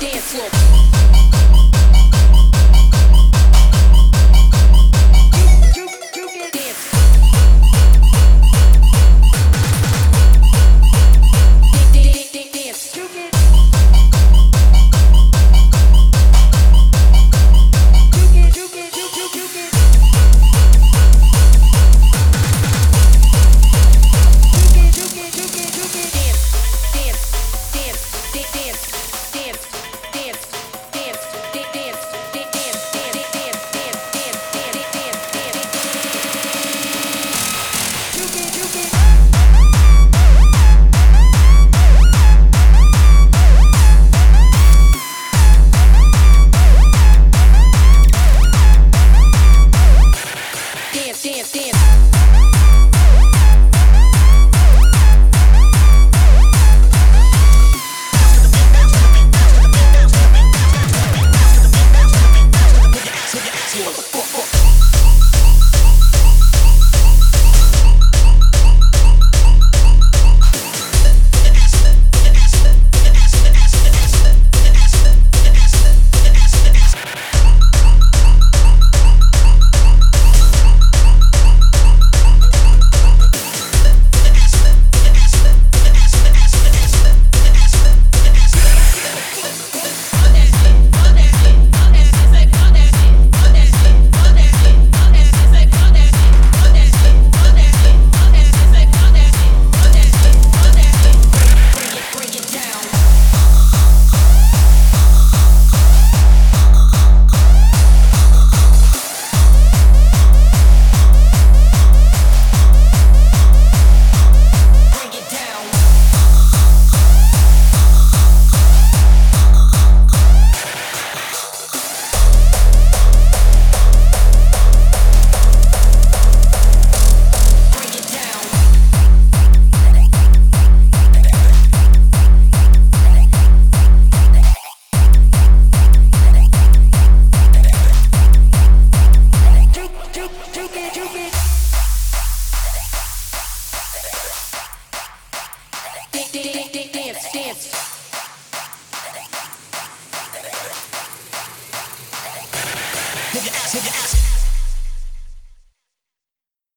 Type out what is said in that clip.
dance floor. Move your ass, move your ass.